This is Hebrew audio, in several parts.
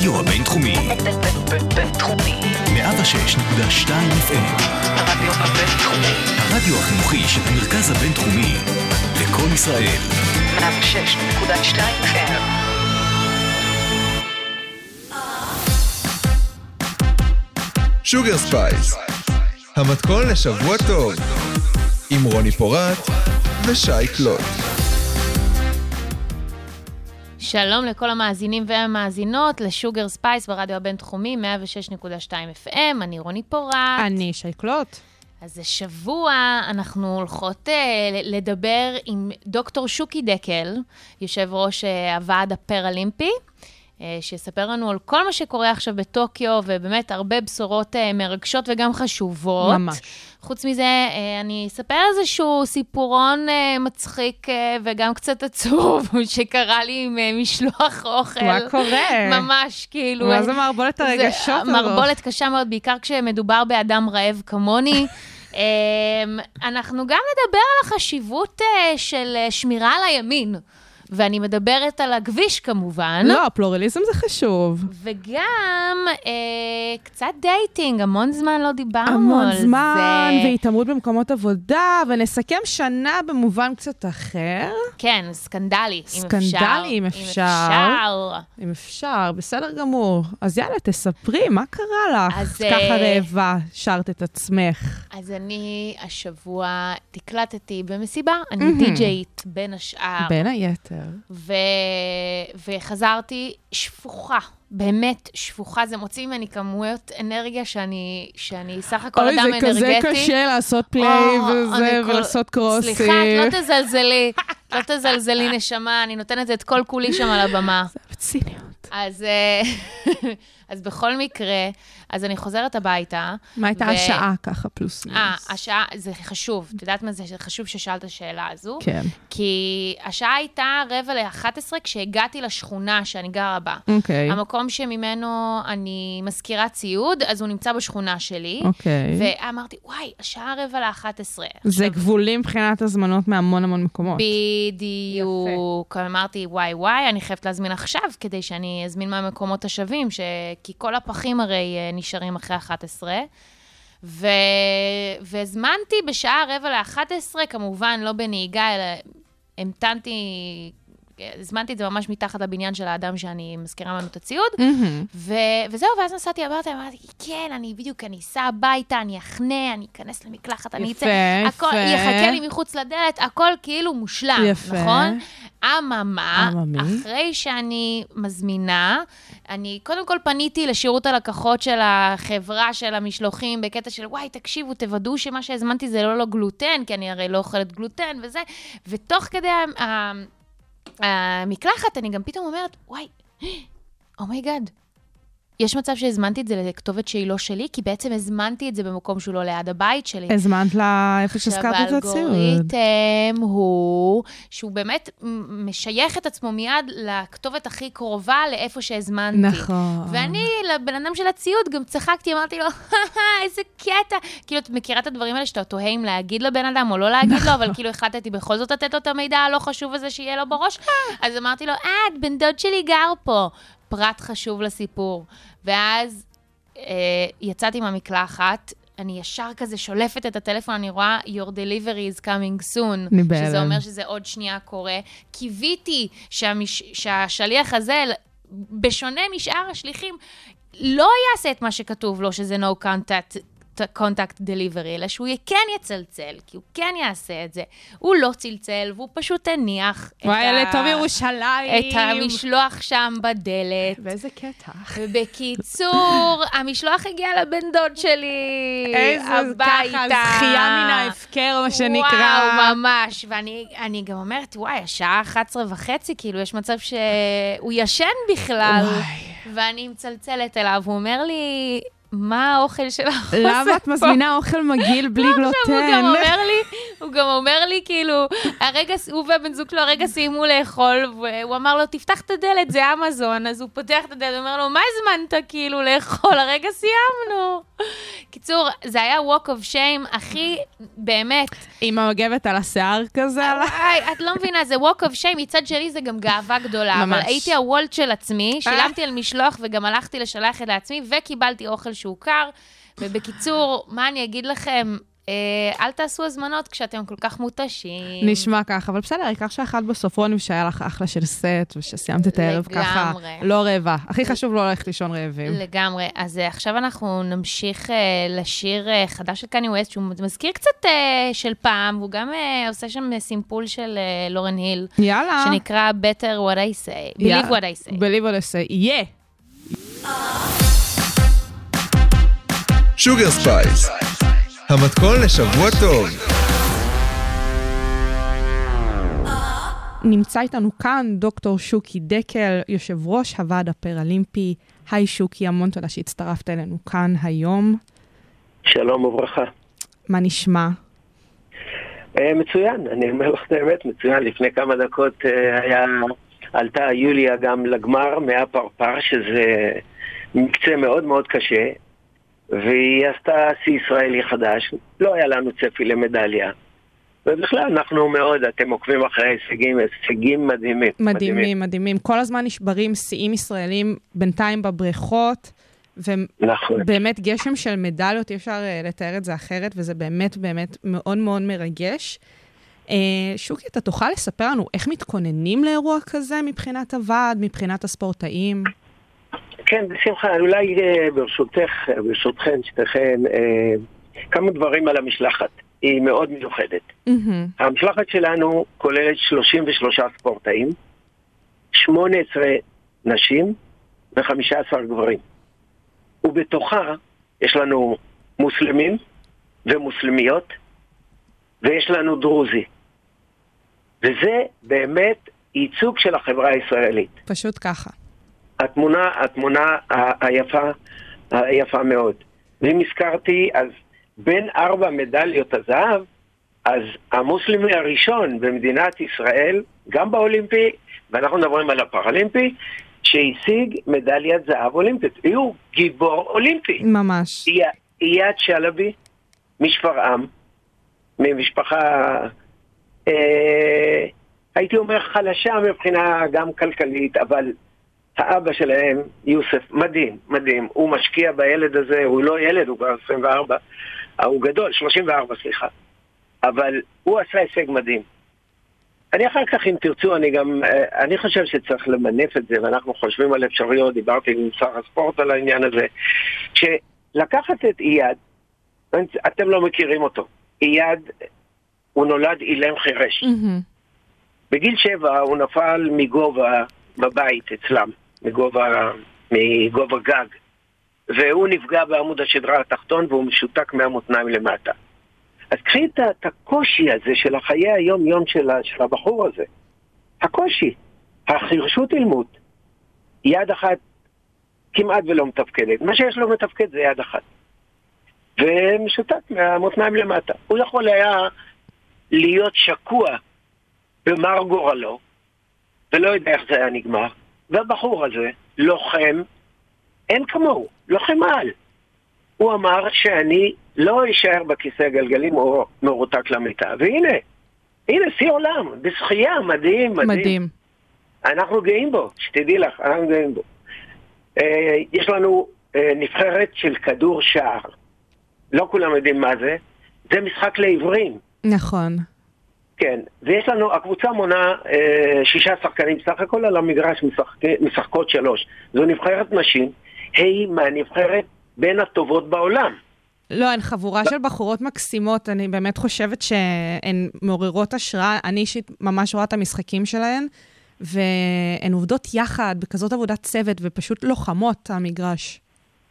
הרדיו הבינתחומי. בינתחומי. 106.2 FM. הרדיו הבינתחומי. הרדיו החינוכי של המרכז הבינתחומי. לקום ישראל. 106.2 FM. שוגר ספייס, המתכון לשבוע טוב, עם רוני פורט ושי קלוט. שלום לכל המאזינים והמאזינות לשוגר ספייס ברדיו הבינתחומי, 106.2 FM, אני רוני פורט. אני שי קלוט. אז השבוע אנחנו הולכות אה, לדבר עם דוקטור שוקי דקל, יושב ראש אה, הוועד הפראלימפי, שיספר לנו על כל מה שקורה עכשיו בטוקיו, ובאמת הרבה בשורות אה, מרגשות וגם חשובות. ממש. חוץ מזה, אה, אני אספר איזשהו סיפורון אה, מצחיק אה, וגם קצת עצוב שקרה לי עם אה, משלוח אוכל. מה קורה? ממש, כאילו... מה זה מערבולת הרגשות הזאת? מערבולת קשה מאוד, בעיקר כשמדובר באדם רעב כמוני. אה, אנחנו גם נדבר על החשיבות אה, של אה, שמירה על הימין. ואני מדברת על הכביש כמובן. לא, פלורליזם זה חשוב. וגם אה, קצת dating, המון זמן לא דיברנו המון על זמן, זה. והתעמרות במקומות עבודה, ונסכם שנה במובן קצת אחר, כן, סקנדלי, אם אפשר. סקנדלי, אם אפשר. אפשר. אם אפשר, בסדר גמור. אז יאללה, תספרי, מה קרה לך? אז, ככה אה, רעבה, שרת את עצמך. אז אני השבוע תקלטתי במסיבה, אני די-ג'יית בין השאר. בין היתר. ו... וחזרתי שפוכה, באמת שפוכה. זה מוציא ממני כמויות אנרגיה שאני, שאני סך הכל אוי, אדם זה כזה אנרגטי. קשה לעשות פליי או, וזה, כל- ולעשות קרוסים. סליחה, את לא תזלזלי, לא תזלזלי, נשמה, אני נותנת את כל כולי שם על הבמה. בציניות. אז, אה, אז בכל מקרה, אז אני חוזרת הביתה. מה הייתה ו- השעה ככה, פלוס אה, מינוס? השעה, זה חשוב. את יודעת מה זה? חשוב ששאלת השאלה הזו. כן. כי השעה הייתה רבע ל-11 כשהגעתי לשכונה שאני גרה בה. אוקיי. המקום שממנו אני מזכירה ציוד, אז הוא נמצא בשכונה שלי. אוקיי. ואמרתי, וואי, השעה רבע ל-11. זה גבולי מבחינת הזמנות מהמון המון מקומות. בדיוק. אמרתי, וואי, וואי, אני חייבת להזמין עכשיו, כדי שאני אזמין מהמקומות השווים, ש... כי כל הפחים הרי אה, נשארים אחרי 11. ו... והזמנתי בשעה רבע ל-11, כמובן לא בנהיגה, אלא המתנתי, הזמנתי את זה ממש מתחת לבניין של האדם שאני מזכירה ממנו את הציוד. מהמם. ו... וזהו, ואז נסעתי הביתה, אמרתי, כן, אני בדיוק, אני אסע הביתה, אני אחנה, אני אכנס למקלחת, אני אצא. הכל. יחכה לי מחוץ לדלת, הכל כאילו מושלם, יפה. נכון? אממה. אחרי שאני מזמינה, אני קודם כל פניתי לשירות הלקוחות של החברה של המשלוחים, בקטע של, וואי, תקשיבו, תוודאו שמה שהזמנתי זה ללא גלוטן, כי אני הרי לא אוכלת גלוטן וזה, ותוך כדי המקלחת, אני גם פתאום אומרת, וואי, oh my god, יש מצב שהזמנתי את זה לכתובת שהיא לא שלי, כי בעצם הזמנתי את זה במקום שהוא לא ליד הבית שלי. הזמנת לה איפה שהזכרת את הציוד. עכשיו, האלגוריתם הוא שהוא באמת משייך את עצמו מיד לכתובת הכי קרובה לאיפה שהזמנתי. נכון. ואני, לבן אדם של הציוד, גם צחקתי, אמרתי לו, איזה קטע. כאילו, את מכירה את הדברים האלה שאתה תוהה אם להגיד לבן אדם או לא להגיד לו, אבל כאילו החלטתי בכל זאת לתת לו את המידע הלא חשוב הזה שיהיה לו בראש. אז אמרתי לו, אה, בן דוד שלי גר פה. פרט חשוב לסיפור. ואז אה, יצאתי מהמקלחת, אני ישר כזה שולפת את הטלפון, אני רואה your delivery is coming soon, אני בהלם. שזה אומר שזה עוד שנייה קורה. קיוויתי שהמש... שהשליח הזה, בשונה משאר השליחים, לא יעשה את מה שכתוב לו, שזה no contact. Contact delivery, אלא שהוא כן יצלצל, כי הוא כן יעשה את זה. הוא לא צלצל, והוא פשוט הניח את, וואי, ה- לטוב ירושלים. את המשלוח שם בדלת. באיזה קטע. ובקיצור, המשלוח הגיע לבן דוד שלי איזה הביתה. ככה, זכייה מן ההפקר, מה שנקרא. וואו, ממש. ואני אני גם אומרת, וואי, השעה 11 וחצי, כאילו, יש מצב שהוא ישן בכלל. וואי. ואני מצלצלת אליו, הוא אומר לי, מה האוכל שלך? למה את מזמינה אוכל מגעיל בלי עכשיו הוא גם גלוטן? אומר לי, הוא גם אומר לי, כאילו, הרגע, הוא והבן זוג שלו הרגע סיימו לאכול, והוא אמר לו, תפתח את הדלת, זה אמזון. אז הוא פותח את הדלת, אומר לו, מה הזמנת כאילו לאכול? הרגע סיימנו. קיצור, זה היה walk of shame הכי, באמת, עם המגבת על השיער כזה? וואי, את לא מבינה, זה walk of shame, מצד שלי זה גם גאווה גדולה. ממש. אבל הייתי הוולט של עצמי, שילמתי על משלוח וגם הלכתי לשלח את לעצמי, וקיבלתי אוכל שהוא קר. ובקיצור, מה אני אגיד לכם? אה, אל תעשו הזמנות כשאתם כל כך מותשים. נשמע ככה, אבל בסדר, העיקר שאכלת בסוף רוני ושהיה לך אחלה של סט, ושסיימת את הערב ככה, לגמרי. לא רעבה. הכי חשוב לא ללכת לישון רעבים. לגמרי. אז אה, עכשיו אנחנו נמשיך אה, לשיר חדש של קני ווסט, שהוא מזכיר קצת של פעם, והוא גם עושה שם סימפול של לורן היל, יאללה. שנקרא Better What I Say. Believe What I Say. Believe what I say. יהיה. שוגר ספייס, המתכון לשבוע טוב. נמצא איתנו כאן דוקטור שוקי דקל, יושב ראש הוועד הפראלימפי. היי שוקי, המון תודה שהצטרפת אלינו כאן היום. שלום וברכה. מה נשמע? אה, מצוין, אני אומר לך את האמת, מצוין. לפני כמה דקות אה, היה, עלתה יוליה גם לגמר מהפרפר, שזה מקצה מאוד מאוד קשה, והיא עשתה שיא ישראלי חדש. לא היה לנו צפי למדליה. ובכלל, אנחנו מאוד, אתם עוקבים אחרי ההישגים, הישגים מדהימים. מדהימים, מדהימים. כל הזמן נשברים שיאים ישראלים בינתיים בבריכות, נכון. ובאמת גשם של מדליות, אי אפשר אה, לתאר את זה אחרת, וזה באמת באמת מאוד מאוד מרגש. אה, שוקי, אתה תוכל לספר לנו איך מתכוננים לאירוע כזה מבחינת הוועד, מבחינת הספורטאים? כן, בשמחה. אולי אה, ברשותך, ברשותכן, שתיכן, אה, כמה דברים על המשלחת. היא מאוד מיוחדת. מהמם. המשלחת שלנו כוללת 33 ספורטאים, 18 נשים ו-15 גברים. ובתוכה יש לנו מוסלמים ומוסלמיות, ויש לנו דרוזי. וזה באמת ייצוג של החברה הישראלית. פשוט ככה. התמונה, התמונה היפה, היפה מאוד. ואם הזכרתי, אז בין ארבע מדליות הזהב, אז המוסלמי הראשון במדינת ישראל, גם באולימפי, ואנחנו מדברים על הפראלימפי, שהשיג מדליית זהב אולימפית. הוא גיבור אולימפי. ממש. אייד שלבי משפרעם, ממשפחה, אה, הייתי אומר חלשה מבחינה גם כלכלית, אבל האבא שלהם, יוסף, מדהים, מדהים. הוא משקיע בילד הזה, הוא לא ילד, הוא כבר 24, אה, הוא גדול, 34, סליחה. אבל הוא עשה הישג מדהים. אני אחר כך, אם תרצו, אני גם, אה, אני חושב שצריך למנף את זה, ואנחנו חושבים על אפשרויות, דיברתי עם שר הספורט על העניין הזה, שלקחת את אייד, אתם לא מכירים אותו, אייד, הוא נולד אילם חירש. מהמם. בגיל שבע הוא נפל מגובה בבית אצלם, מגובה, מגובה גג, והוא נפגע בעמוד השדרה התחתון והוא משותק מהמותניים למטה. אז קחי את, את הקושי הזה של החיי היום-יום של, של הבחור הזה. הקושי, החירשות אילמות, יד אחת כמעט ולא מתפקדת. מה שיש לו מתפקד זה יד אחת. ומשותק מהמותניים למטה. הוא יכול היה להיות שקוע במר גורלו, ולא יודע איך זה היה נגמר. והבחור הזה, לוחם, אין כמוהו, לוחם על. הוא אמר שאני לא אשאר בכיסא גלגלים או מרותק למיטה, והנה, הנה שיא עולם, בשחייה, מדהים, מדהים. מדהים. אנחנו גאים בו, שתדעי לך, אנחנו גאים בו. אה, יש לנו אה, נבחרת של כדור שער. לא כולם יודעים מה זה. זה משחק לעיוורים. נכון. כן, ויש לנו, הקבוצה מונה אה, שישה שחקנים סך הכל, על המגרש משחק, משחקות שלוש. זו נבחרת נשים, היא מהנבחרת בין הטובות בעולם. לא, הן חבורה של בחורות מקסימות, אני באמת חושבת שהן מעוררות השראה. אני אישית ממש רואה את המשחקים שלהן, והן עובדות יחד בכזאת עבודת צוות, ופשוט לוחמות המגרש.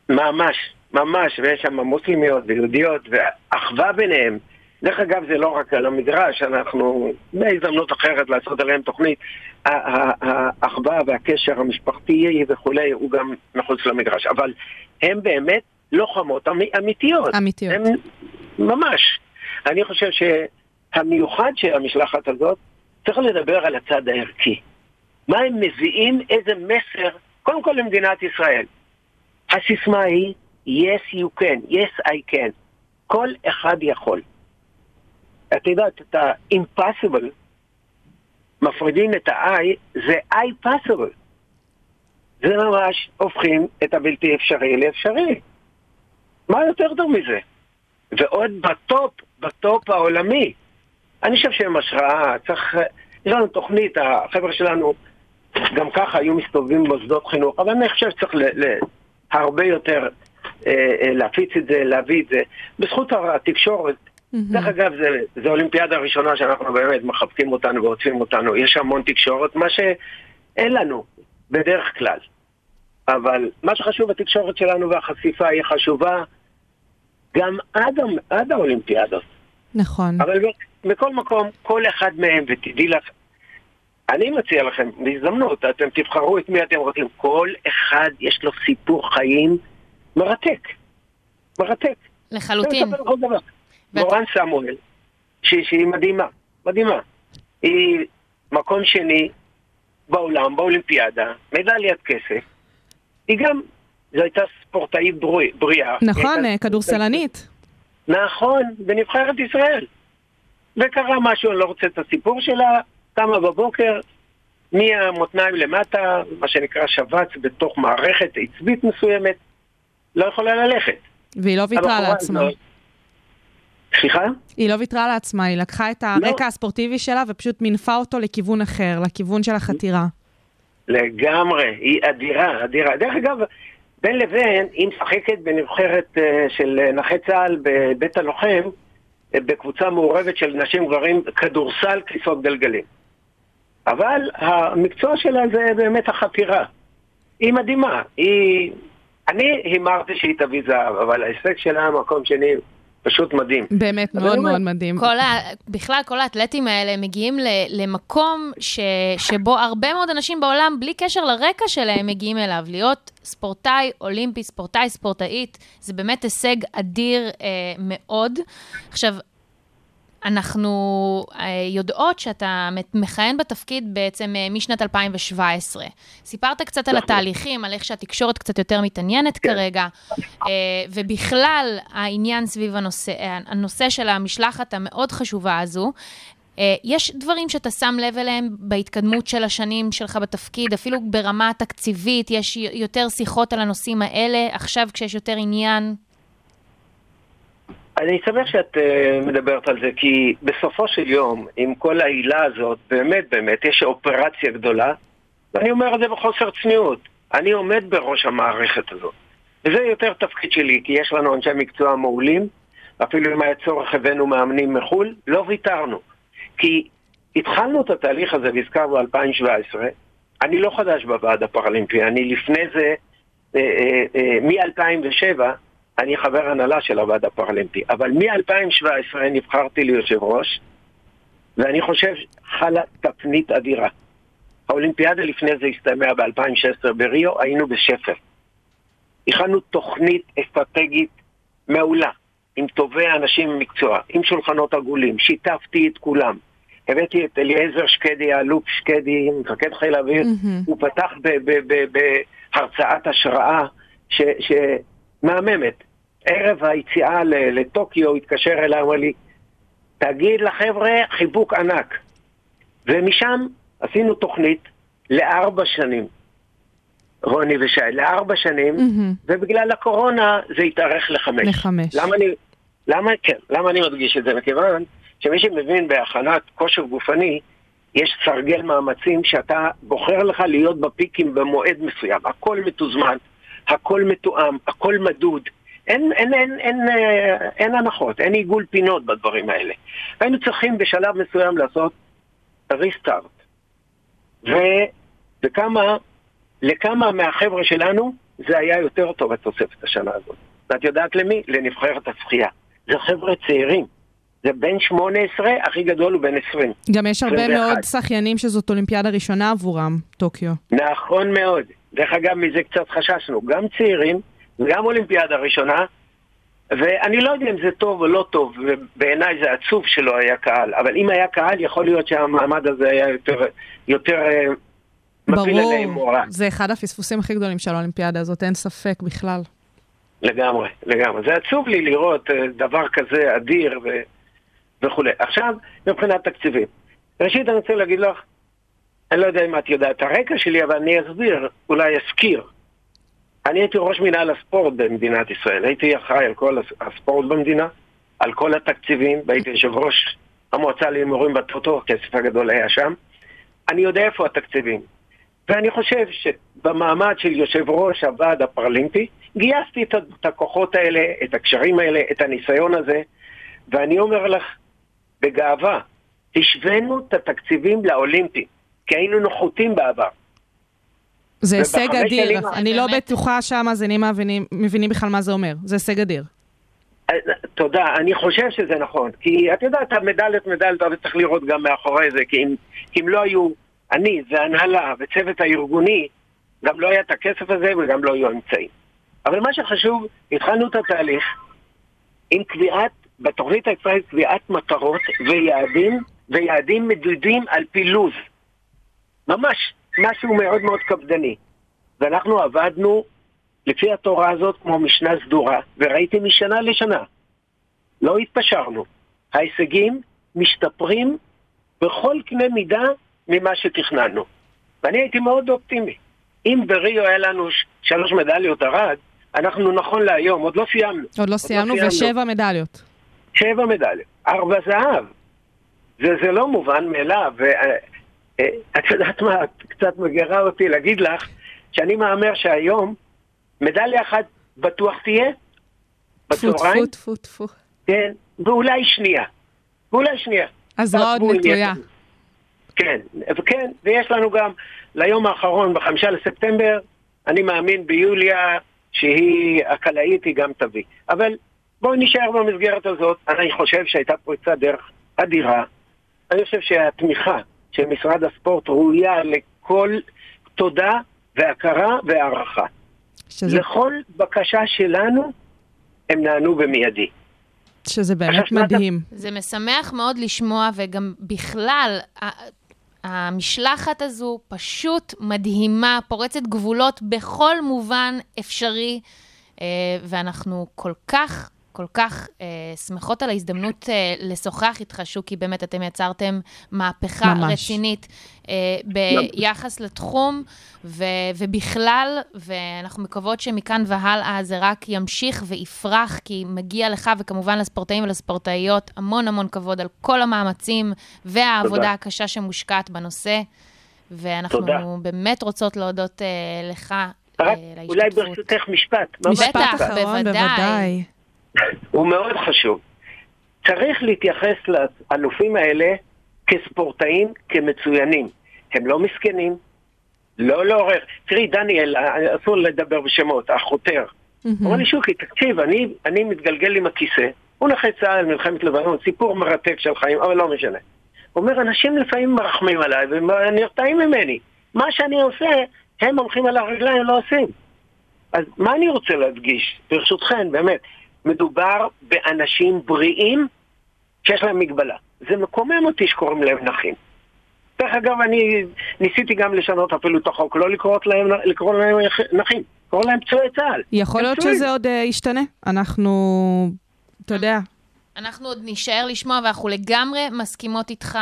ממש, ממש, ויש שם מוסלמיות ויהודיות, ואחווה ביניהם. דרך אגב, זה לא רק על המגרש, אנחנו בהזדמנות אחרת לעשות עליהם תוכנית. האחווה והקשר המשפחתי וכולי הוא גם מחוץ למגרש. אבל הם באמת לוחמות אמ- אמיתיות. אמיתיות. הם ממש. אני חושב שהמיוחד של המשלחת הזאת, צריך לדבר על הצד הערכי. מה הם מביאים, איזה מסר, קודם כל למדינת ישראל. הסיסמה היא, yes you can, yes I can. כל אחד יכול. את יודעת, את ה-impossible, מפרידים את ה-I, זה I'm possible. זה ממש הופכים את הבלתי אפשרי לאפשרי. מה יותר טוב מזה? ועוד בטופ, בטופ העולמי. אני חושב שהם השראה, צריך... יש לנו תוכנית, החבר'ה שלנו גם ככה היו מסתובבים במוסדות חינוך, אבל אני חושב שצריך ל, ל, הרבה יותר להפיץ את זה, להביא את זה. בזכות התקשורת, דרך אגב, זה, זה אולימפיאדה הראשונה שאנחנו באמת מחבקים אותנו ועוטפים אותנו. יש המון תקשורת, מה שאין לנו בדרך כלל. אבל מה שחשוב בתקשורת שלנו והחשיפה היא חשובה גם עד, עד האולימפיאדות. נכון. אבל מכל מקום, כל אחד מהם, ותדעי לך, אני מציע לכם, בהזדמנות, אתם תבחרו את מי אתם רוצים. כל אחד יש לו סיפור חיים מרתק. מרתק. לחלוטין. מורן סמואל, שהיא, שהיא מדהימה, מדהימה. היא מקום שני בעולם, באולימפיאדה, מדליית כסף. היא גם, זו הייתה ספורטאית בריא- בריאה. נכון, כדורסלנית. נכון, בנבחרת ישראל. וקרה משהו, אני לא רוצה את הסיפור שלה, קמה בבוקר, מהמותניים למטה, מה שנקרא שבץ בתוך מערכת עצבית מסוימת, לא יכולה ללכת. והיא לא ויתרה הבחורה לעצמה. הזאת- סליחה? היא לא ויתרה לעצמה, היא לקחה את הרקע הספורטיבי שלה ופשוט מינפה אותו לכיוון אחר, לכיוון של החתירה. לגמרי, היא אדירה, אדירה. דרך אגב, בין לבין, היא משחקת בנבחרת אה, של אה, נכי צה"ל בבית הלוחם, אה, בקבוצה מעורבת של נשים גברים, כדורסל כיסאות גלגלים. אבל המקצוע שלה זה באמת החתירה. היא מדהימה, היא... אני הימרתי שהיא תביא זהב, אבל ההישג שלה מקום שני פשוט מדהים. באמת מאוד אומר, מאוד מדהים. כל ה... בכלל, כל האתלטים האלה מגיעים ל... למקום ש... שבו הרבה מאוד אנשים בעולם, בלי קשר לרקע שלהם, מגיעים אליו. להיות ספורטאי אולימפי, ספורטאי, ספורטאית, זה באמת הישג אדיר אה, מאוד. עכשיו, אנחנו אה, יודעות שאתה מכהן בתפקיד בעצם אה, משנת 2017. סיפרת קצת על נכון. התהליכים, על איך שהתקשורת קצת יותר מתעניינת כן. כרגע, אה, ובכלל העניין סביב הנושא, הנושא של המשלחת המאוד חשובה הזו. יש דברים שאתה שם לב אליהם בהתקדמות של השנים שלך בתפקיד, אפילו ברמה התקציבית, יש יותר שיחות על הנושאים האלה, עכשיו כשיש יותר עניין. אני שמח שאת uh, מדברת על זה, כי בסופו של יום, עם כל העילה הזאת, באמת באמת, יש אופרציה גדולה, ואני אומר את זה בחוסר צניעות. אני עומד בראש המערכת הזאת. וזה יותר תפקיד שלי, כי יש לנו אנשי מקצוע מעולים, אפילו אם היה צורך הבאנו מאמנים מחו"ל, לא ויתרנו. כי התחלנו את התהליך הזה, והזכרנו 2017, אני לא חדש בוועד הפרלימפי, אני לפני זה, אה, אה, אה, מ-2007, אני חבר הנהלה של הוועד הפרלימפי, אבל מ-2017 נבחרתי ליושב ראש, ואני חושב חלה תפנית אדירה. האולימפיאדה לפני זה הסתיימה ב-2016 בריו, היינו בשפל. הכנו תוכנית אסטרטגית מעולה, עם טובי האנשים במקצוע, עם שולחנות עגולים, שיתפתי את כולם. הבאתי את אליעזר שקדי, האלוף שקדי, מפקד חיל האוויר, מהמם. הוא פתח בהרצאת השראה ש- שמהממת. ערב היציאה לטוקיו התקשר אליי, אמר לי, תגיד לחבר'ה חיבוק ענק. ומשם עשינו תוכנית לארבע שנים, רוני ושי, לארבע שנים, מהמם. ובגלל הקורונה זה התארך לחמש. לחמש. למה אני, למה, כן, למה אני מדגיש את זה? מכיוון שמי שמבין בהכנת כושר גופני, יש סרגל מאמצים שאתה בוחר לך להיות בפיקים במועד מסוים. הכל מתוזמן, הכל מתואם, הכל מדוד. אין, אין, אין, אין, אה, אין הנחות, אין עיגול פינות בדברים האלה. היינו צריכים בשלב מסוים לעשות ריסטארט. ו, וכמה, לכמה מהחבר'ה שלנו זה היה יותר טוב התוספת השנה הזאת. ואת יודעת למי? לנבחרת השחייה. זה חבר'ה צעירים. זה בן 18, הכי גדול הוא בן 20. גם יש הרבה 21. מאוד שחיינים שזאת אולימפיאדה ראשונה עבורם, טוקיו. נכון מאוד. דרך אגב, מזה קצת חששנו. גם צעירים גם אולימפיאדה ראשונה, ואני לא יודע אם זה טוב או לא טוב, ובעיניי זה עצוב שלא היה קהל, אבל אם היה קהל, יכול להיות שהמעמד הזה היה יותר, יותר אה, ברור. זה אחד הפספוסים הכי גדולים של האולימפיאדה הזאת, אין ספק בכלל. לגמרי, לגמרי. זה עצוב לי לראות אה, דבר כזה אדיר ו... וכולי. עכשיו, מבחינת תקציבים. ראשית, אני רוצה להגיד לך, אני לא יודע אם את יודעת את הרקע שלי, אבל אני אסביר, אולי אזכיר. אני הייתי ראש מינהל הספורט במדינת ישראל. הייתי אחראי על כל הס- הספורט במדינה, על כל התקציבים, והייתי יושב ראש המועצה להימורים בטוטו, הכסף הגדול היה שם. אני יודע איפה התקציבים. ואני חושב שבמעמד של יושב ראש הוועד הפרלימפי, גייסתי את הכוחות האלה, את הקשרים האלה, את הניסיון הזה, ואני אומר לך בגאווה, השווינו את התקציבים לאולימפי, כי היינו נחותים בעבר. זה הישג אדיר, אני לא. בטוחה שהמאזינים מבינים- בכלל מה זה אומר. זה הישג אדיר. אה, תודה, אני חושב שזה נכון, כי את יודעת, המדליות מדליות, אבל צריך לראות גם מאחורי זה, כי אם, כי אם לא היו אני והנהלה וצוות הארגוני, גם לא היה את הכסף הזה וגם לא היו אמצעים. אבל מה שחשוב, התחלנו את התהליך עם קביעת, בתוכנית הישראלית קביעת מטרות ויעדים, ויעדים מדידים על פי לו"ז. ממש, משהו מאוד מאוד קפדני. ואנחנו עבדנו לפי התורה הזאת כמו משנה סדורה, וראיתי משנה לשנה. לא התפשרנו. ההישגים משתפרים בכל קנה מידה ממה שתכננו. ואני הייתי מאוד אופטימי. אם בריו היה לנו שלוש מדליות ארד, אנחנו נכון להיום, עוד לא סיימנו. עוד לא סיימנו, ושבע מדליות. שבע מדליות, ארבע זהב. זה, זה לא מובן מאליו. ואת יודעת מה, את קצת מגרה אותי להגיד לך שאני מהמר שהיום מדליה אחת בטוח תהיה, בצהריים, טפו טפו טפו. כן, ואולי שנייה. ואולי שנייה. הזרוע עוד תעקבו אם נטויה. כן, וכן, ויש לנו גם ליום האחרון, בחמישה לספטמבר, אני מאמין ביוליה שהיא הקלעית, היא גם תביא. אבל בואי נשאר במסגרת הזאת. אני חושב שהייתה פריצת דרך אדירה. אני חושב שהתמיכה של משרד הספורט ראויה לכל תודה והכרה והערכה. שזה, לכל בקשה שלנו, הם נענו במיידי. שזה באמת מדהים. זה משמח מאוד לשמוע, וגם בכלל, המשלחת הזו פשוט מדהימה, פורצת גבולות בכל מובן אפשרי, אה, ואנחנו כל כך... כל כך אה, שמחות על ההזדמנות אה, לשוחח איתך, שוקי, באמת, אתם יצרתם מהפכה ממש. רצינית אה, ביחס לתחום, ו, ובכלל, ואנחנו מקוות שמכאן והלאה זה רק ימשיך ויפרח, כי מגיע לך, וכמובן לספורטאים ולספורטאיות, המון המון כבוד על כל המאמצים והעבודה תודה. הקשה שמושקעת בנושא, ואנחנו תודה. באמת רוצות להודות אה, לך. רק אה, אולי. ברשותך משפט. משפט אחרון, בוודאי. הוא מאוד חשוב. צריך להתייחס לאלופים האלה כספורטאים, כמצוינים. הם לא מסכנים, לא לעורר. תראי, דניאל, אסור לדבר בשמות, החותר. אמר לי, שוקי, תקשיב, אני, אני מתגלגל עם הכיסא. הוא נכה צה"ל, מלחמת לבנון, סיפור מרתק של חיים, אבל לא משנה. הוא אומר, אנשים לפעמים מרחמים עליי ונרתעים ממני. מה שאני עושה, הם הולכים על הרגליים, לא עושים. אז מה אני רוצה להדגיש, ברשותכן, באמת, מדובר באנשים בריאים שיש להם מגבלה. זה מקומם אותי שקוראים להם נכים. דרך אגב, אני ניסיתי גם לשנות אפילו את החוק, לא לקרוא להם, לקרוא להם נכים, לקרוא להם פצועי צה"ל. יכול להיות. שזה עוד אה, ישתנה. אנחנו, אתה יודע, אנחנו עוד נישאר לשמוע, ואנחנו לגמרי מסכימות איתך.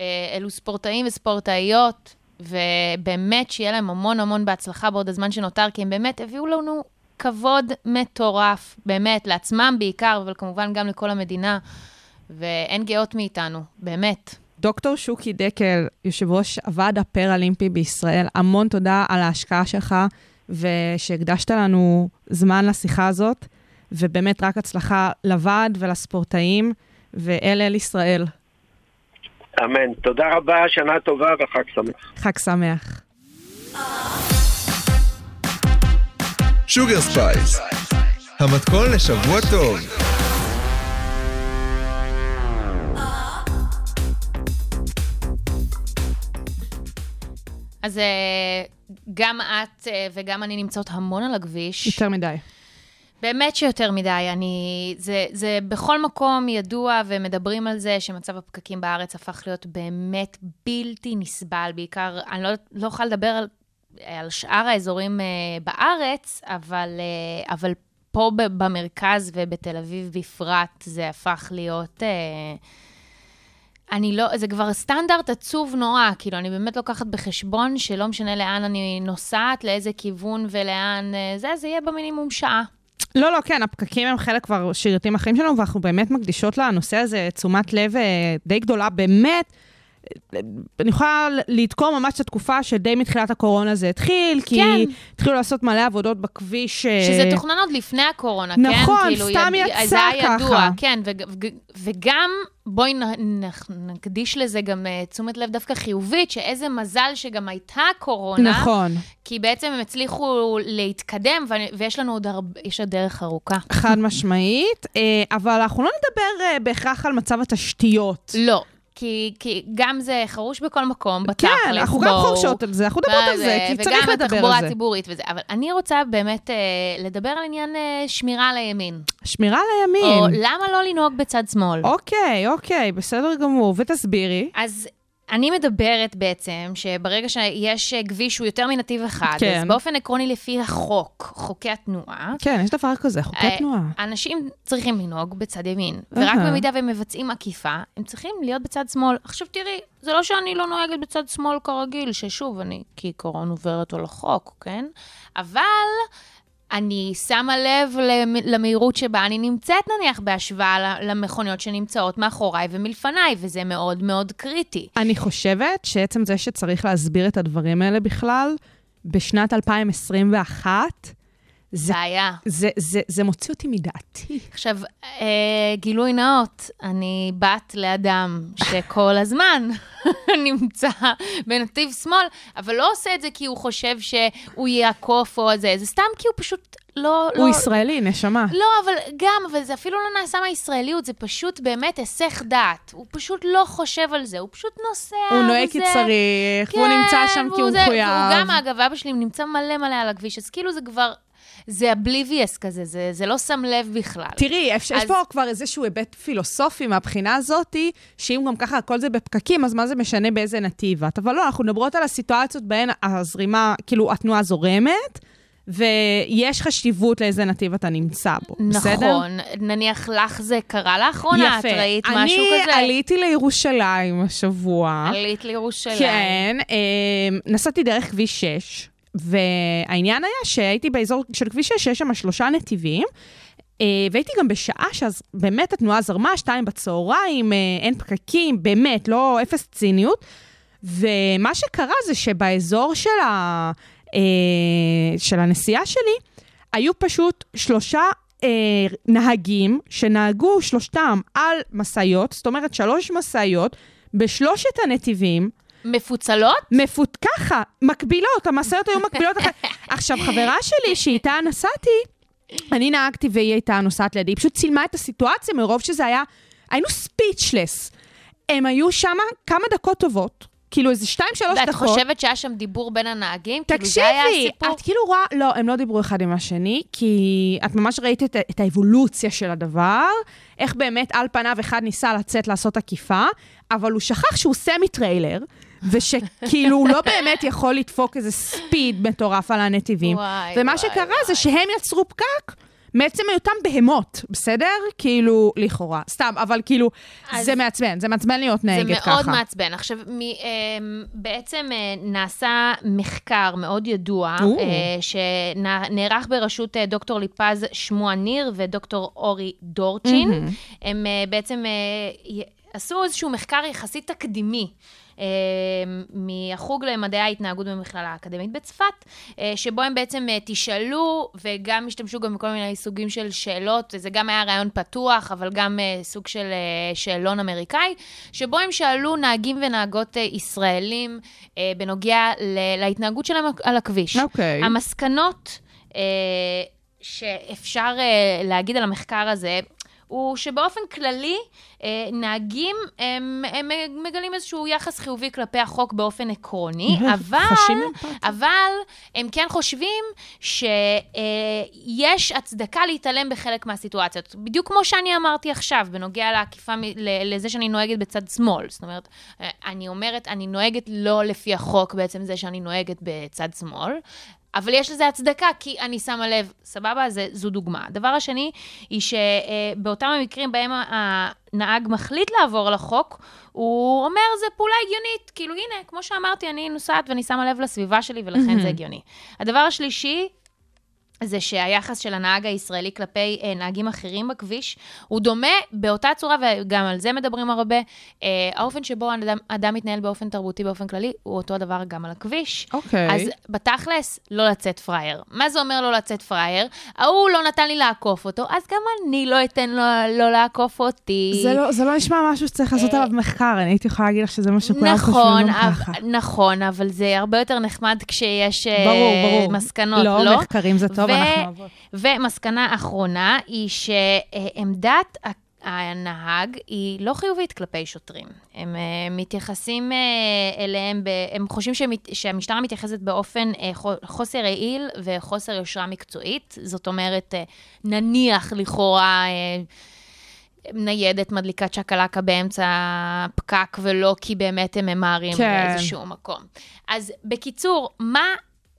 אה, אלו ספורטאים וספורטאיות, ובאמת שיהיה להם המון המון בהצלחה בעוד הזמן שנותר, כי הם באמת הביאו לנו כבוד מטורף, באמת, לעצמם בעיקר, אבל כמובן גם לכל המדינה, ואין גאות מאיתנו, באמת. דוקטור שוקי דקל, יושב ראש הוועד הפראלימפי בישראל, המון תודה על ההשקעה שלך ושהקדשת לנו זמן לשיחה הזאת, ובאמת רק הצלחה לוועד ולספורטאים, ואל אל ישראל. אמן. תודה רבה, שנה טובה וחג שמח. חג שמח. שוגר ספייס, המתכון לשבוע טוב. אז אה, גם את אה, וגם אני נמצאות המון על הכביש. יותר מדי. באמת שיותר מדי. אני... זה, זה בכל מקום ידוע ומדברים על זה שמצב הפקקים בארץ הפך להיות באמת בלתי נסבל. בעיקר, אני לא, לא יכולה לדבר על, על שאר האזורים אה, בארץ, אבל, אה, אבל פה במרכז ובתל אביב בפרט, זה הפך להיות... אה, אני לא, זה כבר סטנדרט עצוב נורא, כאילו, אני באמת לוקחת בחשבון שלא משנה לאן אני נוסעת, לאיזה כיוון ולאן זה, זה יהיה במינימום שעה. לא, לא, כן, הפקקים הם חלק כבר שגרתי מהחיים שלנו, ואנחנו באמת מקדישות לנושא הזה תשומת לב די גדולה, באמת. אני יכולה לתקור ממש את התקופה שדי מתחילת הקורונה זה התחיל, כי כן. התחילו לעשות מלא עבודות בכביש. אה, שזה תוכנן עוד לפני הקורונה, כן? נכון, כאילו, סתם יד- יצא זה היה ידוע, ככה. כן, וג- וג- וגם, בואי נ- נ- נקדיש לזה גם אה, תשומת לב דווקא חיובית, שאיזה מזל שגם הייתה קורונה. נכון, כי בעצם הם הצליחו להתקדם, ו- ויש לנו עוד הרבה, יש עוד דרך ארוכה. חד משמעית, אה, אבל אנחנו לא נדבר בהכרח על מצב התשתיות. לא, כי, כי גם זה חרוש בכל מקום, בתכלס, כן, אנחנו גם בואו. חורשות על זה, אנחנו מדברות על זה, כי צריך וגם לדבר על זה. הציבורית וזה. אבל אני רוצה באמת אה, לדבר על עניין אה, שמירה על הימין. שמירה על או הימין. למה לא לנהוג בצד שמאל. אוקיי, אוקיי, בסדר גמור, ותסבירי. אז אני מדברת בעצם שברגע שיש אה, כביש שהוא יותר מנתיב אחד, כן. אז באופן עקרוני לפי החוק, חוקי התנועה, כן, יש דבר כזה, חוקי אה, תנועה. אנשים צריכים לנהוג בצד ימין, ורק. במידה והם מבצעים עקיפה, הם צריכים להיות בצד שמאל. עכשיו תראי, זה לא שאני לא נוהגת בצד שמאל כרגיל, ששוב, אני כעיקרון עוברת על החוק, כן? אבל אני שמה לב למ- למהירות שבה אני נמצאת, נניח, בהשוואה למכוניות שנמצאות מאחוריי ומלפניי, וזה מאוד מאוד קריטי. אני חושבת שעצם זה שצריך להסביר את הדברים האלה בכלל, בשנת 2021, זה, בעיה. זה, זה, זה מוציא אותי מדעתי. עכשיו, אה, גילוי נאות, אני בת לאדם שכל הזמן נמצא בנתיב שמאל, אבל לא עושה את זה כי הוא חושב שהוא יעקוף או זה, זה סתם כי הוא פשוט לא... הוא לא, ישראלי, נשמה. לא, אבל גם, אבל זה אפילו לא נעשה מהישראליות, זה פשוט באמת היסח דעת. הוא פשוט לא חושב על זה, הוא פשוט נוסע, הוא נוהג כי צריך, והוא נמצא שם כי הוא זה- מחויב. והוא גם, אגב, אבא שלי נמצא מלא מלא על הכביש, אז כאילו זה כבר, זה אבליביאס כזה, זה, זה לא שם לב בכלל. תראי, יש, אז- יש פה כבר איזשהו היבט פילוסופי מהבחינה הזאתי, שאם גם ככה הכל זה בפקקים, אז מה זה משנה באיזה נתיב את? אבל לא, אנחנו מדברות על הסיטואציות בהן הזרימה, כאילו, התנועה זורמת, ויש חשיבות לאיזה נתיב אתה נמצא בו, בסדר? נכון, נניח לך זה קרה לאחרונה, את ראית משהו כזה? אני עליתי לירושלים השבוע. עלית לירושלים. כן, אה, נסעתי דרך כביש 6, והעניין היה שהייתי באזור של כביש 6, שיש שם שלושה נתיבים, אה, והייתי גם בשעה שאז באמת התנועה זרמה, שתיים בצהריים, אה, אין פקקים, באמת, לא, אפס ציניות. ומה שקרה זה שבאזור של, ה, אה, של הנסיעה שלי, היו פשוט שלושה נהגים שנהגו שלושתם על משאיות, זאת אומרת שלוש משאיות, בשלושת הנתיבים, מפוצלות? מפות... ככה, מקבילות, המשאיות היו מקבילות. אחת. עכשיו, חברה שלי, שאיתה נסעתי, אני נהגתי והיא הייתה נוסעת לידי, היא פשוט צילמה את הסיטואציה מרוב שזה היה, היינו speechless. הם היו שם כמה דקות טובות, כאילו איזה שתיים, שלוש ואת דקות. חושבת שהיה שם דיבור בין הנהגים? כאילו זה היה תקשיבי, הסיפור? את כאילו רואה, לא, הם לא דיברו אחד עם השני, כי את ממש ראית את, את האבולוציה של הדבר, איך באמת על פניו אחד ניסה לצאת לעשות עקיפה, אבל הוא שכח שהוא סמי טריילר, ושכאילו הוא לא באמת יכול לדפוק איזה speed מטורף על הנתיבים. וואי, ומה וואי, שקרה וואי. זה שהם יצרו פקק. מעצם היותם בהמות, בסדר? כאילו, לכאורה. סתם, אבל כאילו, זה מעצבן, זה מעצבן להיות נהגת זה ככה. מאוד מעצבן. עכשיו, מ, אמ, בעצם אה, נעשה מחקר מאוד ידוע. אה, שנערך בראשות אה, דוקטור ליפז שמוע ניר ודוקטור אורי דורצ'ין. מהמם. הם אה, בעצם אה, עשו איזשהו מחקר יחסית תקדימי. אה, מהחוג למדעי ההתנהגות במכללה האקדמית בצפת, אה, שבו הם בעצם אה, תשאלו וגם השתמשו גם בכל מיני סוגים של שאלות, זה גם היה רעיון פתוח, אבל גם אה, סוג של אה, שאלון אמריקאי, שבו הם שאלו נהגים ונהגות אה, ישראלים אה, בנוגע ל- להתנהגות שלהם על הכביש. אוקיי. המסקנות אה, שאפשר להגיד על המחקר הזה, הוא שבאופן כללי, אה, נהגים, הם, הם מגלים איזשהו יחס חיובי כלפי החוק באופן עקרוני, אבל. אבל הם כן חושבים שיש הצדקה להתעלם בחלק מהסיטואציות. בדיוק כמו שאני אמרתי עכשיו, בנוגע לעקיפה, לזה שאני נוהגת בצד שמאל. זאת אומרת, אה, אני אומרת, אני נוהגת לא לפי החוק, בעצם זה שאני נוהגת בצד שמאל. אבל יש לזה הצדקה, כי אני שמה לב, סבבה? זה, זו דוגמה. הדבר השני, היא שבאותם המקרים בהם הנהג מחליט לעבור על החוק, הוא אומר, זה פעולה הגיונית. כאילו, הנה, כמו שאמרתי, אני נוסעת ואני שמה לב לסביבה שלי, ולכן זה הגיוני. הדבר השלישי, זה שהיחס של הנהג הישראלי כלפי אה, נהגים אחרים בכביש, הוא דומה באותה צורה, וגם על זה מדברים הרבה, אה, האופן שבו אדם, אדם מתנהל באופן תרבותי באופן כללי, הוא אותו דבר גם על הכביש. אוקיי. אז בתכלס, לא לצאת פראייר. מה זה אומר לא לצאת פראייר? ההוא לא נתן לי לעקוף אותו, אז גם אני לא אתן לו לא לעקוף אותי. זה לא, זה לא נשמע משהו שצריך לעשות אה, עליו מחקר, אני הייתי יכולה להגיד לך שזה מה שכולם חושבים נכון, גם אבל, ככה. נכון, אבל זה הרבה יותר נחמד כשיש אה, ברור, ברור. מסקנות, לא, לא? מחקרים זה טוב, אנחנו. ומסקנה אחרונה היא שעמדת הנהג היא לא חיובית כלפי שוטרים. הם אה, מתייחסים אה, אליהם, ב- הם חושבים שמת- שהמשטרה מתייחסת באופן אה, חו- חוסר יעיל וחוסר יושרה מקצועית. זאת אומרת, נניח לכאורה... ניידת מדליקה צ'קלקה באמצע הפקק, ולא כי באמת הם ממהרים כן. לאיזשהו מקום. אז בקיצור, מה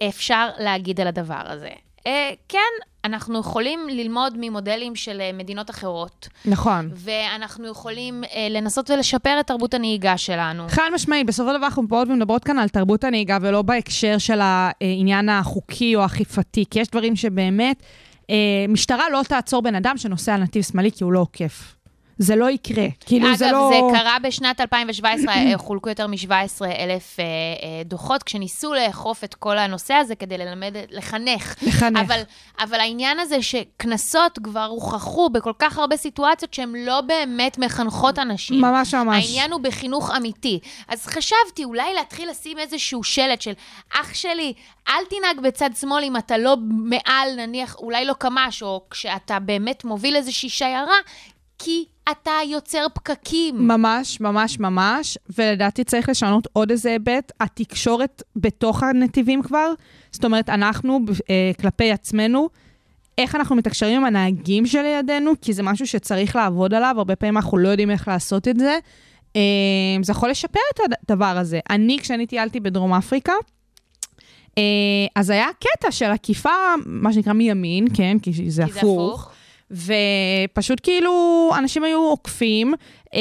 אפשר להגיד על הדבר הזה? אה, כן, אנחנו יכולים ללמוד ממודלים של אה, מדינות אחרות, נכון. ואנחנו יכולים אה, לנסות ולשפר את תרבות הנהיגה שלנו. חד משמעית, בסופו של דבר אנחנו באות ומדברות כאן על תרבות הנהיגה ולא בהקשר של העניין החוקי או האכיפתי, כי יש דברים שבאמת, משטרה לא תעצור בן אדם שנוסע על נתיב שמאלי כי הוא לא עוקף. זה לא יקרה. כאילו אגב, זה לא... זה קרה בשנת 2017, אה, חולקו יותר מ-17 אלף אה, אה, דוחות, כשניסו לאכוף את כל הנושא הזה כדי ללמד, לחנך. לחנך. אבל, אבל העניין הזה שקנסות כבר הוכחו בכל כך הרבה סיטואציות שהן לא באמת מחנכות אנשים. ממש ממש. העניין הוא בחינוך אמיתי. אז חשבתי אולי להתחיל לשים איזשהו שלט של אח שלי, אל תנהג בצד שמאל אם אתה לא מעל, נניח, אולי לא קמ"ש, או כשאתה באמת מוביל איזושהי שיירה, כי אתה יוצר פקקים. ממש, ממש, ממש, ולדעתי צריך לשנות עוד איזה היבט, התקשורת בתוך הנתיבים כבר, זאת אומרת, אנחנו אה, כלפי עצמנו, איך אנחנו מתקשרים עם הנהגים שלידינו, כי זה משהו שצריך לעבוד עליו, הרבה פעמים אנחנו לא יודעים איך לעשות את זה. אה, זה יכול לשפר את הדבר הזה. אני, כשאני טיילתי בדרום אפריקה, אה, אז היה קטע של עקיפה, מה שנקרא מימין, כן? כי זה כי זה הפוך. ופשוט כאילו, אנשים היו עוקפים אה,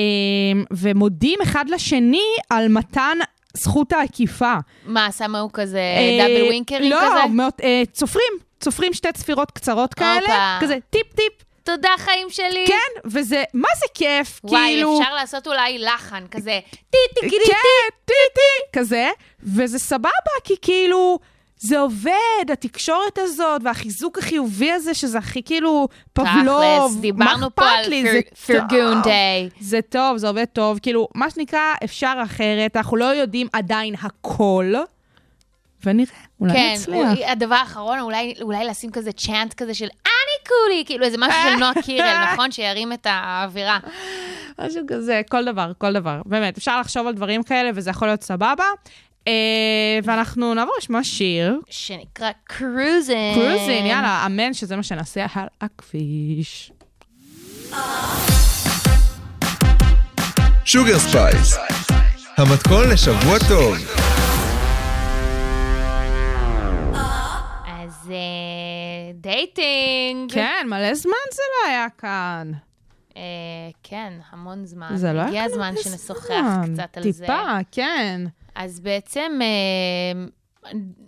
ומודים אחד לשני על מתן זכות העקיפה. מה, שמו כזה אה, דאבל ווינקרים לא, כזה? לא, אה, צופרים, צופרים שתי צפירות קצרות כאלה. כזה טיפ טיפ, תודה, חיים שלי. כן, וזה, מה זה כיף, וואי, כאילו... אפשר לעשות אולי לחן כזה, טי טי גידי כן, טי טי, כזה, וזה סבבה, כי כאילו, זה עובד, התקשורת הזאת, והחיזוק החיובי הזה, שזה הכי כאילו פבלוב, מה אכפת לי? פרגון. דיי. זה טוב, זה עובד טוב, כאילו, מה שנקרא, אפשר אחרת, אנחנו לא יודעים עדיין הכל, ונראה, אולי כן, נצליח. הוא- הדבר האחרון, אולי, אולי לשים כזה צ'אנט כזה של אני קולי, כאילו איזה משהו של נועה קירל, נכון? שירים את האווירה. משהו כזה, כל דבר, כל דבר. באמת, אפשר לחשוב על דברים כאלה, וזה יכול להיות סבבה. אה, ואנחנו נעבור לשמוע שיר. שנקרא Cruising. Cruising, יאללה, אמן שזה מה שנעשה על הכביש. שוגר ספייס, המתכון לשבוע טוב. אז אה, dating. כן, מלא זמן זה לא היה כאן. אה, כן, המון זמן. זה לא היה הגיע כאן הזמן הרבה שנשוחח זמן. קצת על זה. טיפה, כן. אז בעצם אה,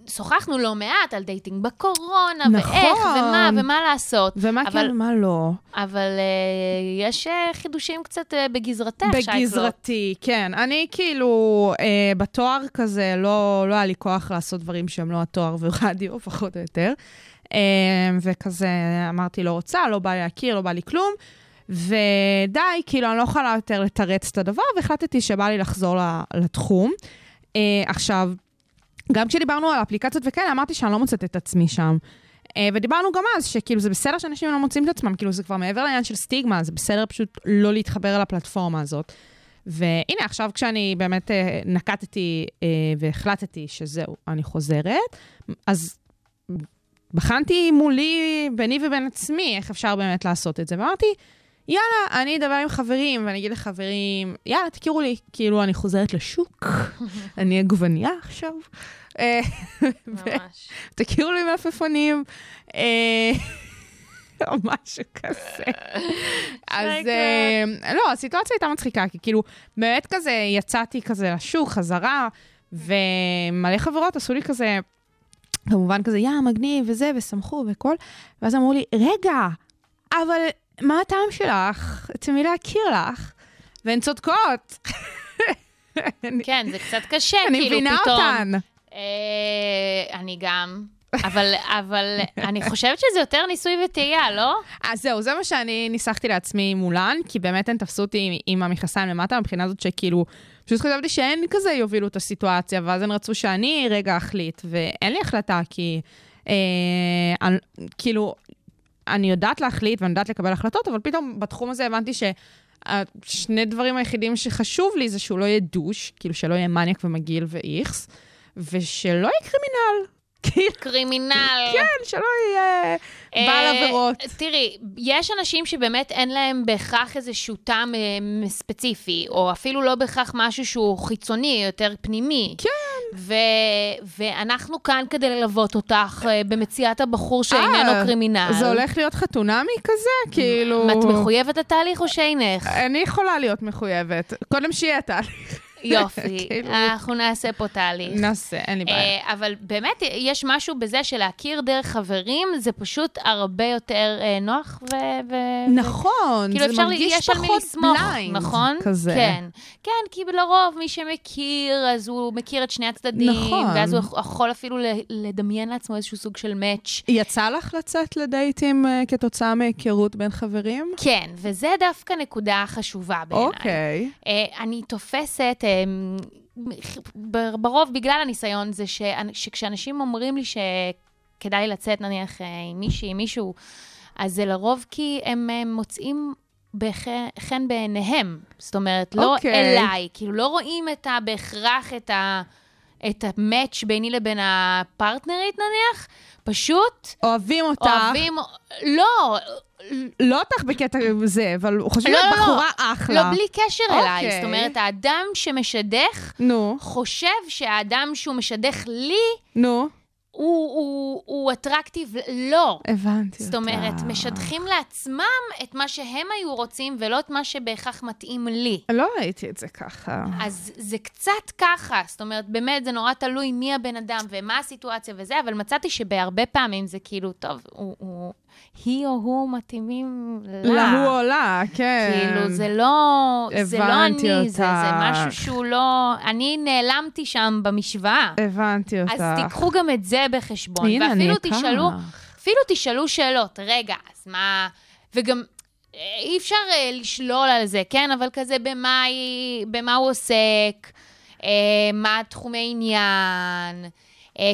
שוחחנו לא מעט על dating בקורונה, נכון. ואיך, ומה, ומה לעשות. ומה אבל, כן ומה לא. אבל אה, יש אה, חידושים קצת אה, בגזרתך, שייקלו. בגזרתי, כן. אני כאילו, אה, בתואר כזה, לא, לא היה לי כוח לעשות דברים שהם לא התואר ורדיו, פחות או יותר. אה, וכזה, אמרתי, לא רוצה, לא בא לי להכיר, לא בא לי כלום. ודי, כאילו, אני לא יכולה יותר לתרץ את הדבר, והחלטתי שבא לי לחזור לתחום. אה, עכשיו, גם כשדיברנו על אפליקציות וכאלה, אמרתי שאני לא מוצאת את עצמי שם. אה, ודיברנו גם אז, שכאילו זה בסדר שאנשים לא מוצאים את עצמם, כאילו זה כבר מעבר לעניין של סטיגמה, זה בסדר פשוט לא להתחבר אל הפלטפורמה הזאת. והנה, עכשיו כשאני באמת אה, נקטתי אה, והחלטתי שזהו, אני חוזרת, אז בחנתי מולי, ביני ובין עצמי, איך אפשר באמת לעשות את זה. ואמרתי, יאללה, אני אדבר עם חברים, ואני אגיד לחברים, יאללה, תכירו לי, כאילו, אני חוזרת לשוק, אני עגבנייה עכשיו. אה, ממש. תכירו לי מלפפונים. אה, או משהו כזה. אז אה, לא, הסיטואציה הייתה מצחיקה, כי כאילו, באמת כזה יצאתי כזה לשוק, חזרה, ומלא חברות עשו לי כזה, כמובן כזה, יא, מגניב וזה, ושמחו וכל, ואז אמרו לי, רגע, אבל מה הטעם שלך? אצל מי להכיר לך? והן צודקות. אני- כן, זה קצת קשה, אני כאילו, מבינה פתאום. אותן. אה, אני גם. אבל, אבל אני חושבת שזה יותר ניסוי וטעייה, לא? אז זהו, זה מה שאני ניסחתי לעצמי מולן, כי באמת הן תפסו אותי עם, עם המכנסיים למטה, מבחינה זאת שכאילו, פשוט חשבתי שהן כזה יובילו את הסיטואציה, ואז הן רצו שאני רגע אחליט, ואין לי החלטה, כי אה, אני, כאילו, אני יודעת להחליט ואני יודעת לקבל החלטות, אבל פתאום בתחום הזה הבנתי ששני דברים היחידים שחשוב לי זה שהוא לא יהיה דוש, כאילו שלא יהיה מניאק ומגעיל ואיכס, ושלא יהיה קרימינל. כאילו, קרימינל. כן, שלא יהיה בעל אה, עבירות. תראי, יש אנשים שבאמת אין להם בהכרח איזשהו טעם אה, ספציפי, או אפילו לא בהכרח משהו שהוא חיצוני, יותר פנימי. כן. ו- ואנחנו כאן כדי ללוות אותך אה, במציאת הבחור שאיננו אה, קרימינל. זה הולך להיות חתונמי כזה? כאילו... את מחויבת לתהליך או שאינך? אני יכולה להיות מחויבת. קודם שיהיה תהליך. יופי, כאילו. אנחנו נעשה פה תהליך. נעשה, אין לי בעיה. אה, אבל באמת, יש משהו בזה שלהכיר דרך חברים, זה פשוט הרבה יותר אה, נוח ו... נכון, כאילו זה אפשר, מרגיש פחות בליינד. נכון? כזה. כן. כן, כי לרוב מי שמכיר, אז הוא מכיר את שני הצדדים, נכון. ואז הוא יכול אפילו לדמיין לעצמו איזשהו סוג של מאץ'. יצא לך לצאת לדייטים אה, כתוצאה מהיכרות בין חברים? כן, וזה דווקא נקודה חשובה בעיניי. אוקיי. אני תופסת, ברוב בגלל הניסיון, זה ש- שכשאנשים אומרים לי שכדאי לצאת נניח אה, עם מישהי, עם מישהו, אז זה לרוב כי הם אה, מוצאים חן בעיניהם. זאת אומרת, לא אוקיי. אליי, כאילו לא רואים את ה, בהכרח את ה... את המאץ' ביני לבין הפרטנרית נניח, פשוט אוהבים אותך. אוהבים, לא, לא אותך בקטע זה, אבל חושבים לא, שאת לא, לא. בחורה אחלה. לא בלי קשר אליי. אוקיי. זאת אומרת, האדם שמשדך נו, חושב שהאדם שהוא משדך לי, נו, הוא, הוא, הוא אטרקטיב לא. הבנתי אותך. זאת אומרת, משדכים לעצמם את מה שהם היו רוצים, ולא את מה שבהכרח מתאים לי. לא ראיתי את זה ככה. אז זה קצת ככה, זאת אומרת, באמת, זה נורא תלוי מי הבן אדם ומה הסיטואציה וזה, אבל מצאתי שבהרבה פעמים זה כאילו, טוב, הוא, הוא, היא או הוא מתאימים לה. להוא עולה, כן. כאילו, זה לא, זה לא אני, זה, זה. משהו שהוא לא... אני נעלמתי שם במשוואה. הבנתי אותך. אז תיקחו גם את זה בחשבון. הנה, אני ואפילו אקח. תשאלו, אפילו תשאלו שאלות, רגע, אז מה... וגם אה, אי אפשר אה, לשלול על זה, כן? אבל כזה במה, היא, במה הוא עוסק, אה, מה תחומי עניין,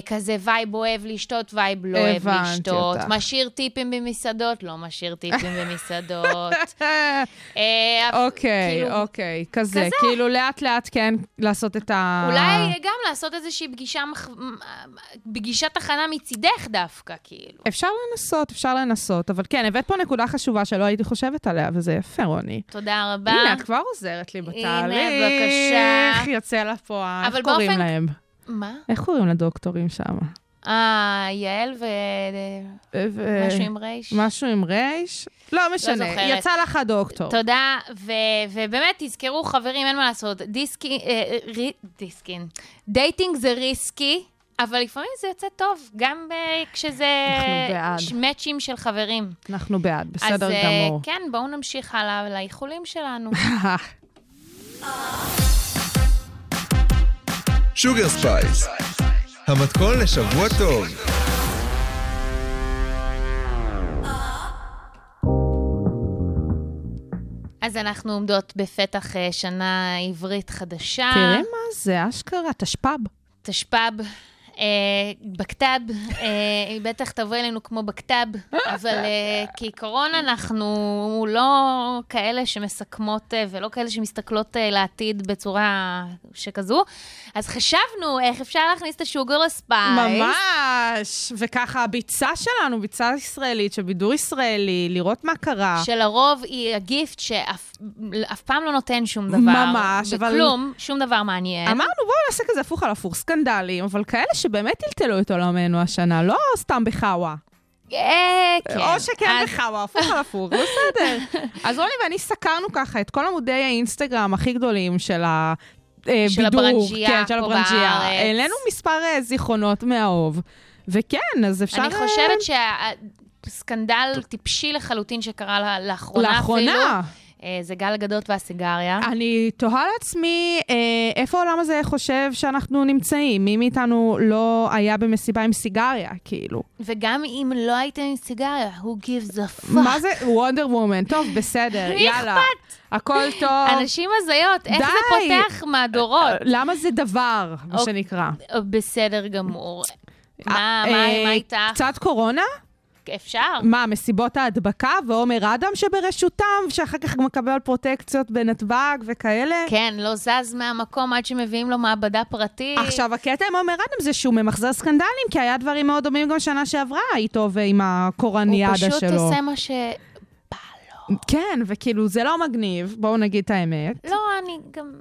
כזה vibe אוהב לשתות, vibe לא אוהב לשתות, אותך. משאיר טיפים במסעדות, לא משאיר טיפים במסעדות. אה, אוקיי, כאילו, אוקיי, כזה, כזה. כאילו לאט לאט כן לעשות את ה... אולי גם לעשות איזושהי פגישה, מח- פגישת הכנה מצידך דווקא, כאילו. אפשר לנסות, אפשר לנסות, אבל כן, הבאת פה נקודה חשובה שלא הייתי חושבת עליה, וזה יפה, רוני. תודה רבה. הנה, את כבר עוזרת לי בתהליך. בבקשה. יוצא לפועל. איך קוראים באופן- להם? מה? איך קוראים לדוקטורים שם? אה, יעל ו... ו- משהו עם רייש. משהו עם רייש? לא משנה, זוכרת. יצא לך הדוקטור. תודה, ו- ובאמת, תזכרו, חברים, אין מה לעשות, דיסקי, אה, רי, דיסקין, דייטינג זה ריסקי, אבל לפעמים זה יוצא טוב, גם ב- כשזה אנחנו בעד. ש- מאצ'ים של חברים. אנחנו בעד, אז בסדר אה, גמור. כן, בואו נמשיך הלאה לאיחולים שלנו. שוגר ספייס, המתכון לשבוע טוב. אז אנחנו עומדות בפתח אה, שנה עברית חדשה. תראי מה זה, אשכרה, תשפ"ב. תשפ"ב. אה, בכתב, אה, היא בטח תבוא אלינו כמו בכתב, אבל אה, כעיקרון אנחנו לא כאלה שמסכמות ולא כאלה שמסתכלות לעתיד בצורה שכזו. אז חשבנו איך אפשר להכניס את השוגר לספייס. ממש! וככה הביצה שלנו, ביצה ישראלית של בידור ישראלי, לראות מה קרה. שלרוב היא הגיפט שאף אף פעם לא נותן שום דבר. ממש, אבל- בכלום, שום דבר מעניין. אמרנו, בואו נעשה כזה הפוך על הפוך, סקנדלים, אבל כאלה שבאמת טלטלו את עולמנו השנה, לא סתם בחאווה. אה, כן. או שכן בחאווה, הפוך על הפוך, בסדר. אז רוני ואני סקרנו ככה את כל עמודי האינסטגרם הכי גדולים של ה... אה, של בידור, הברנז'יה כן, של. בארץ. העלינו מספר אה, זיכרונות מהאהוב. וכן, אז אפשר... אני חושבת שהסקנדל טיפשי לחלוטין שקרה לה- לאחרונה אפילו, לאחרונה. אה, זה גל הגדות והסיגריה. אני תוהה לעצמי, אה, איפה העולם הזה חושב שאנחנו נמצאים? מי מאיתנו לא היה במסיבה עם סיגריה, כאילו? וגם אם לא הייתם עם סיגריה, who gives a fuck. מה זה וונדר וומן? טוב, בסדר, יאללה. הכל טוב. אנשים הזיות, איך די. זה פותח מהדורות? למה זה דבר, מה אוק- שנקרא? אה, בסדר גמור. מה אה, מה- אה, מה איתך? קצת קורונה? אפשר. מה, מסיבות ההדבקה ועומר אדם שברשותם, שאחר כך מקבל פרוטקציות בנתב"ג וכאלה? כן, לא זז מהמקום עד שמביאים לו מעבדה פרטית. עכשיו, הקטע עם עומר אדם זה שהוא ממחזר סקנדלים, כי היה דברים מאוד דומים גם שנה שעברה איתו ועם הוא הקורניאדה שלו. פשוט עושה מה ש... כן, וכאילו, זה לא מגניב, בואו נגיד את האמת. לא, אני גם...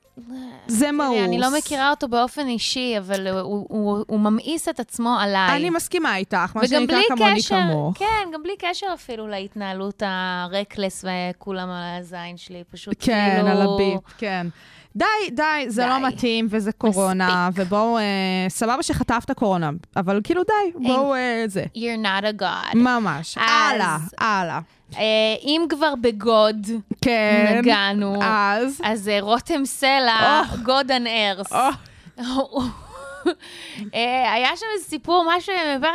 זה מאוס. אני לא מכירה אותו באופן אישי, אבל הוא, הוא, הוא ממאיס את עצמו עליי. אני מסכימה איתך, מה וגם שנקרא בלי כמוני כמוך. כן, גם בלי קשר אפילו להתנהלות הרקלס וכולם על הזין שלי, פשוט כן, כאילו... על הביט, כן. די, די, זה די. לא מתאים וזה קורונה, ובואו, אה, סבבה שחטפת קורונה, אבל כאילו די, בואו, אה, זה. You're not a god. ממש. הלאה, הלאה. אה, אם כבר בגוד כן. נגענו, אז? אז אה, רותם סלע, Earth. או, אה, היה שם איזה סיפור, משהו,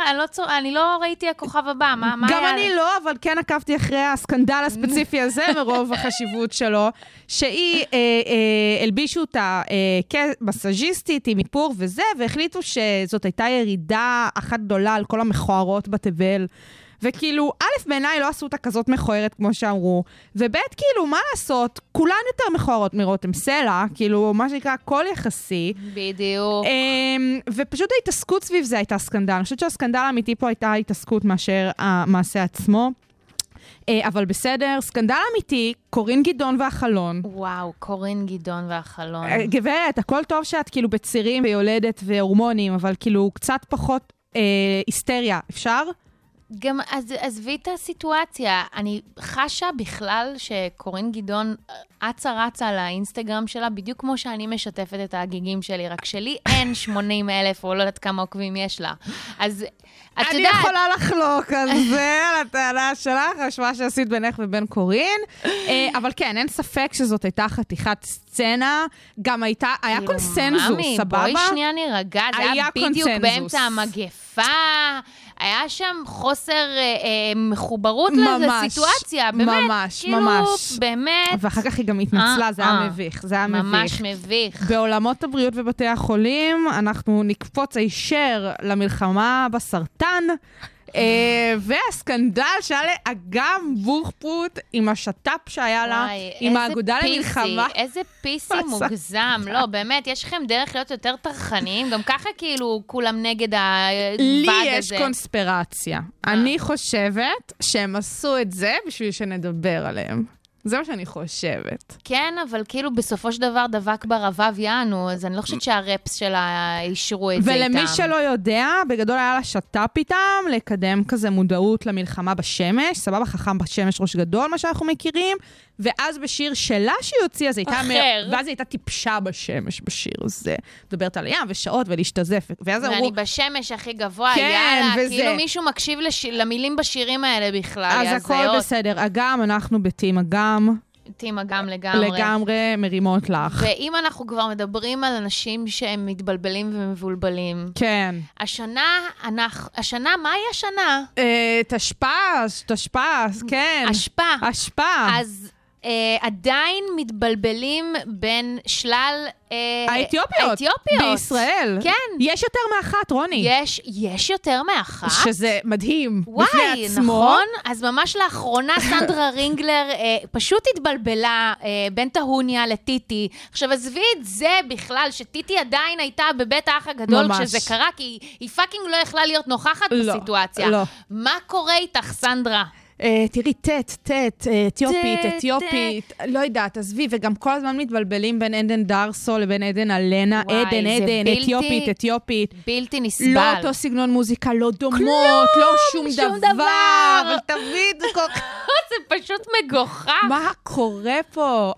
אני לא, צור... אני לא ראיתי הכוכב הבא, מה, מה גם היה? אני לא, אבל כן עקבתי אחרי הסקנדל הספציפי הזה מרוב החשיבות שלו, שהיא, אה, אה, הלבישו אותה אה, כמסאז'יסטית עם איפור וזה, והחליטו שזאת הייתה ירידה אחת גדולה על כל המכוערות בתבל. וכאילו, א', בעיניי לא עשו אותה כזאת מכוערת כמו שאמרו, וב', כאילו, מה לעשות, כולן יותר מכוערות מרותם סלע, כאילו, מה שנקרא, הכל יחסי. בדיוק. אמ, ופשוט ההתעסקות סביב זה הייתה סקנדל. אני חושבת שהסקנדל האמיתי פה הייתה ההתעסקות מאשר המעשה עצמו. אה, אבל בסדר, סקנדל אמיתי, קורין גדעון והחלון. וואו, קורין גדעון והחלון. אה, גברת, הכל טוב שאת כאילו בצירים ויולדת והורמונים, אבל כאילו קצת פחות אה, היסטריה, אפשר? גם, אז עזבי את הסיטואציה. אני חשה בכלל שקורין גדעון אצה רצה על האינסטגרם שלה, בדיוק כמו שאני משתפת את ההגיגים שלי, רק שלי אין 80 אלף, או לא יודעת כמה עוקבים יש לה. אז את אני יודעת... יכולה לחלוק על זה, על הטענה שלך, מה שעשית בינך ובין קורין. אה, אבל כן, אין ספק שזאת הייתה חתיכת סצנה. גם הייתה, היה כאילו, קונסנזוס, ממי, סבבה? בואי שנייה נירגע, זה היה בדיוק. באמצע המגפה. היה שם חוסר אה, אה, מחוברות ממש, לסיטואציה, באמת. ממש, כאילו, ממש. באמת. ואחר כך היא גם התנצלה, זה היה אה, אה. מביך, זה היה ממש מביך. מביך. בעולמות הבריאות ובתי החולים, אנחנו נקפוץ הישר למלחמה בסרטן. אה, והסקנדל שהיה לאגם בוחפוט עם השת"פ שהיה לה, עם האגודה למלחמה. איזה פיסי. מוגזם. לא, באמת, יש לכם דרך להיות יותר טרחניים. גם ככה כאילו כולם נגד לי הזה. יש קונספירציה. אני חושבת שהם עשו את זה בשביל שנדבר עליהם. זה מה שאני חושבת. כן, אבל כאילו בסופו של דבר דבק ברבב יענו, אז אני לא חושבת שהרפס שלה אישרו את זה איתם. ולמי שלא יודע, בגדול היה לה שת"פ איתם לקדם כזה מודעות למלחמה בשמש, סבבה, חכם בשמש ראש גדול, מה שאנחנו מכירים, ואז בשיר שלה שהיא הוציאה, זה הייתה... אחר. ואז היא הייתה טיפשה בשמש בשיר הזה. מדברת על הים ושעות ולהשתזף, ואז אמרו... ואני בשמש הכי גבוה, כן, יאללה, וזה. כאילו מישהו מקשיב לש... למילים בשירים האלה בכלל, אז הכל הזיות. בסדר. אגם, אנחנו בטים אגם, טים אגם לגמרי. לגמרי מרימות לך. ואם אנחנו כבר מדברים על אנשים שהם מתבלבלים ומבולבלים, כן. השנה, אנחנו, השנה, מהי השנה? אה, תשפ"ש, תשפ"ש, כן. אשפה. אשפה. אז אה, עדיין מתבלבלים בין שלל... אה, האתיופיות. האתיופיות. בישראל. כן. יש יותר מאחת, רוני. יש, יש יותר מאחת. שזה מדהים. וואי, בפני עצמו. נכון? אז ממש לאחרונה סנדרה רינגלר אה, פשוט התבלבלה אה, בין טהוניה לטיטי. עכשיו, עזבי את זה בכלל, שטיטי עדיין הייתה בבית האח הגדול ממש. כשזה קרה, כי היא, היא fucking לא יכלה להיות נוכחת לא, בסיטואציה. לא. מה קורה איתך, סנדרה? אה, תראי, ט', ט', אה, אתיופית, אתיופית, לא יודעת, עזבי, וגם כל הזמן מתבלבלים בין עדן דרסו לבין עדן אלנה, עדן, עדן, אתיופית, אתיופית. בלתי נסבל. לא אותו סגנון מוזיקה, לא דומות, לא שום דבר. אבל תמיד זה כל כך... זה פשוט מגוחך. מה קורה פה?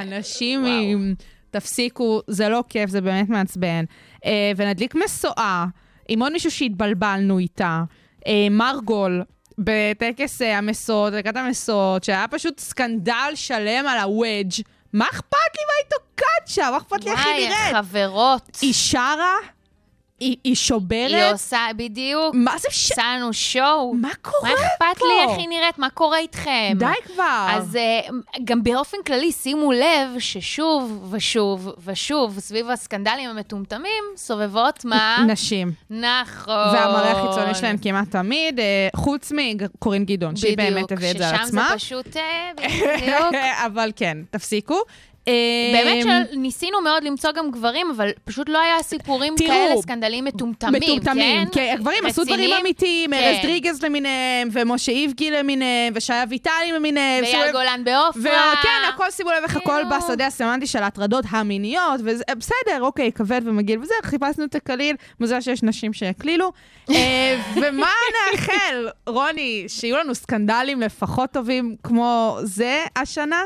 אנשים. עם... תפסיקו, זה לא כיף, זה באמת מעצבן. אה, ונדליק משואה עם עוד מישהו שהתבלבלנו איתה, מרגול. בטקס אה, המשואות, דקת המשואות, שהיה פשוט סקנדל שלם על הוודג'. מה אכפת לי מה היא תוקעת שם? מה אכפת לי איך היא וואי, נראית? חברות. היא שרה? היא, היא שוברת? היא עושה, בדיוק. מה זה ש... עושה לנו שואו. מה קורה מה אכפת פה? לי איך היא נראית? מה קורה איתכם? די כבר. אז uh, גם באופן כללי, שימו לב ששוב ושוב ושוב, סביב הסקנדלים המטומטמים, סובבות מה? נשים. נכון. והמראה החיצוני שלהם כמעט תמיד, אה, חוץ מקורין גדעון, שהיא באמת הביאה את זה על עצמה. ששם זה פשוט, אה, בדיוק. אבל כן, תפסיקו. אה, באמת שניסינו מאוד למצוא גם גברים, אבל פשוט לא היה סיפורים תראו, כאלה, סקנדלים מטומטמים, מטומטמים, כן? כן, הגברים עשו דברים? אמיתיים, כן. ארז דריגז למיניהם, ומשה איבגי למיניהם, ושי אביטלי למיניהם. לב- גולן בעופרה. וכן, הכל שימו לב איך הכל כאילו. בשדה הסמנטי של ההטרדות המיניות, וזה בסדר, אוקיי, כבד ומגעיל וזה, חיפשנו את הקליל, מוזר שיש נשים שהקלילו. אה, ומה נאחל, רוני, שיהיו לנו סקנדלים לפחות טובים כמו זה השנה?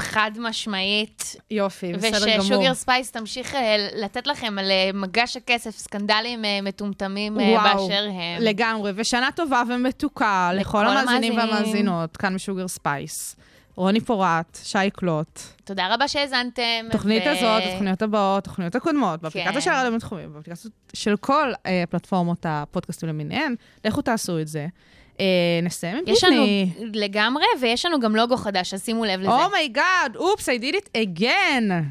חד משמעית. יופי, בסדר גמור. וששוגר ספייס תמשיך אה, לתת לכם על אה, מגש הכסף סקנדלים אה, מטומטמים וואו, באשר הם. לגמרי, ושנה טובה ומתוקה לכל המאזינים. והמאזינות, כאן משוגר ספייס. רוני פורט, שי קלוט. תודה רבה שהאזנתם. התוכנית ו- הזאת, התוכניות הבאות, התוכניות הקודמות, באפליקציה כן. של הרדיו הבינתחומי, באפליקציות של כל אה, פלטפורמות הפודקאסטים למיניהן, לכו תעשו את זה. אה, נסיים עם יש לנו דיסני. לגמרי, ויש לנו גם לוגו חדש, אז שימו לב לזה. oh my God, oops, I did it again.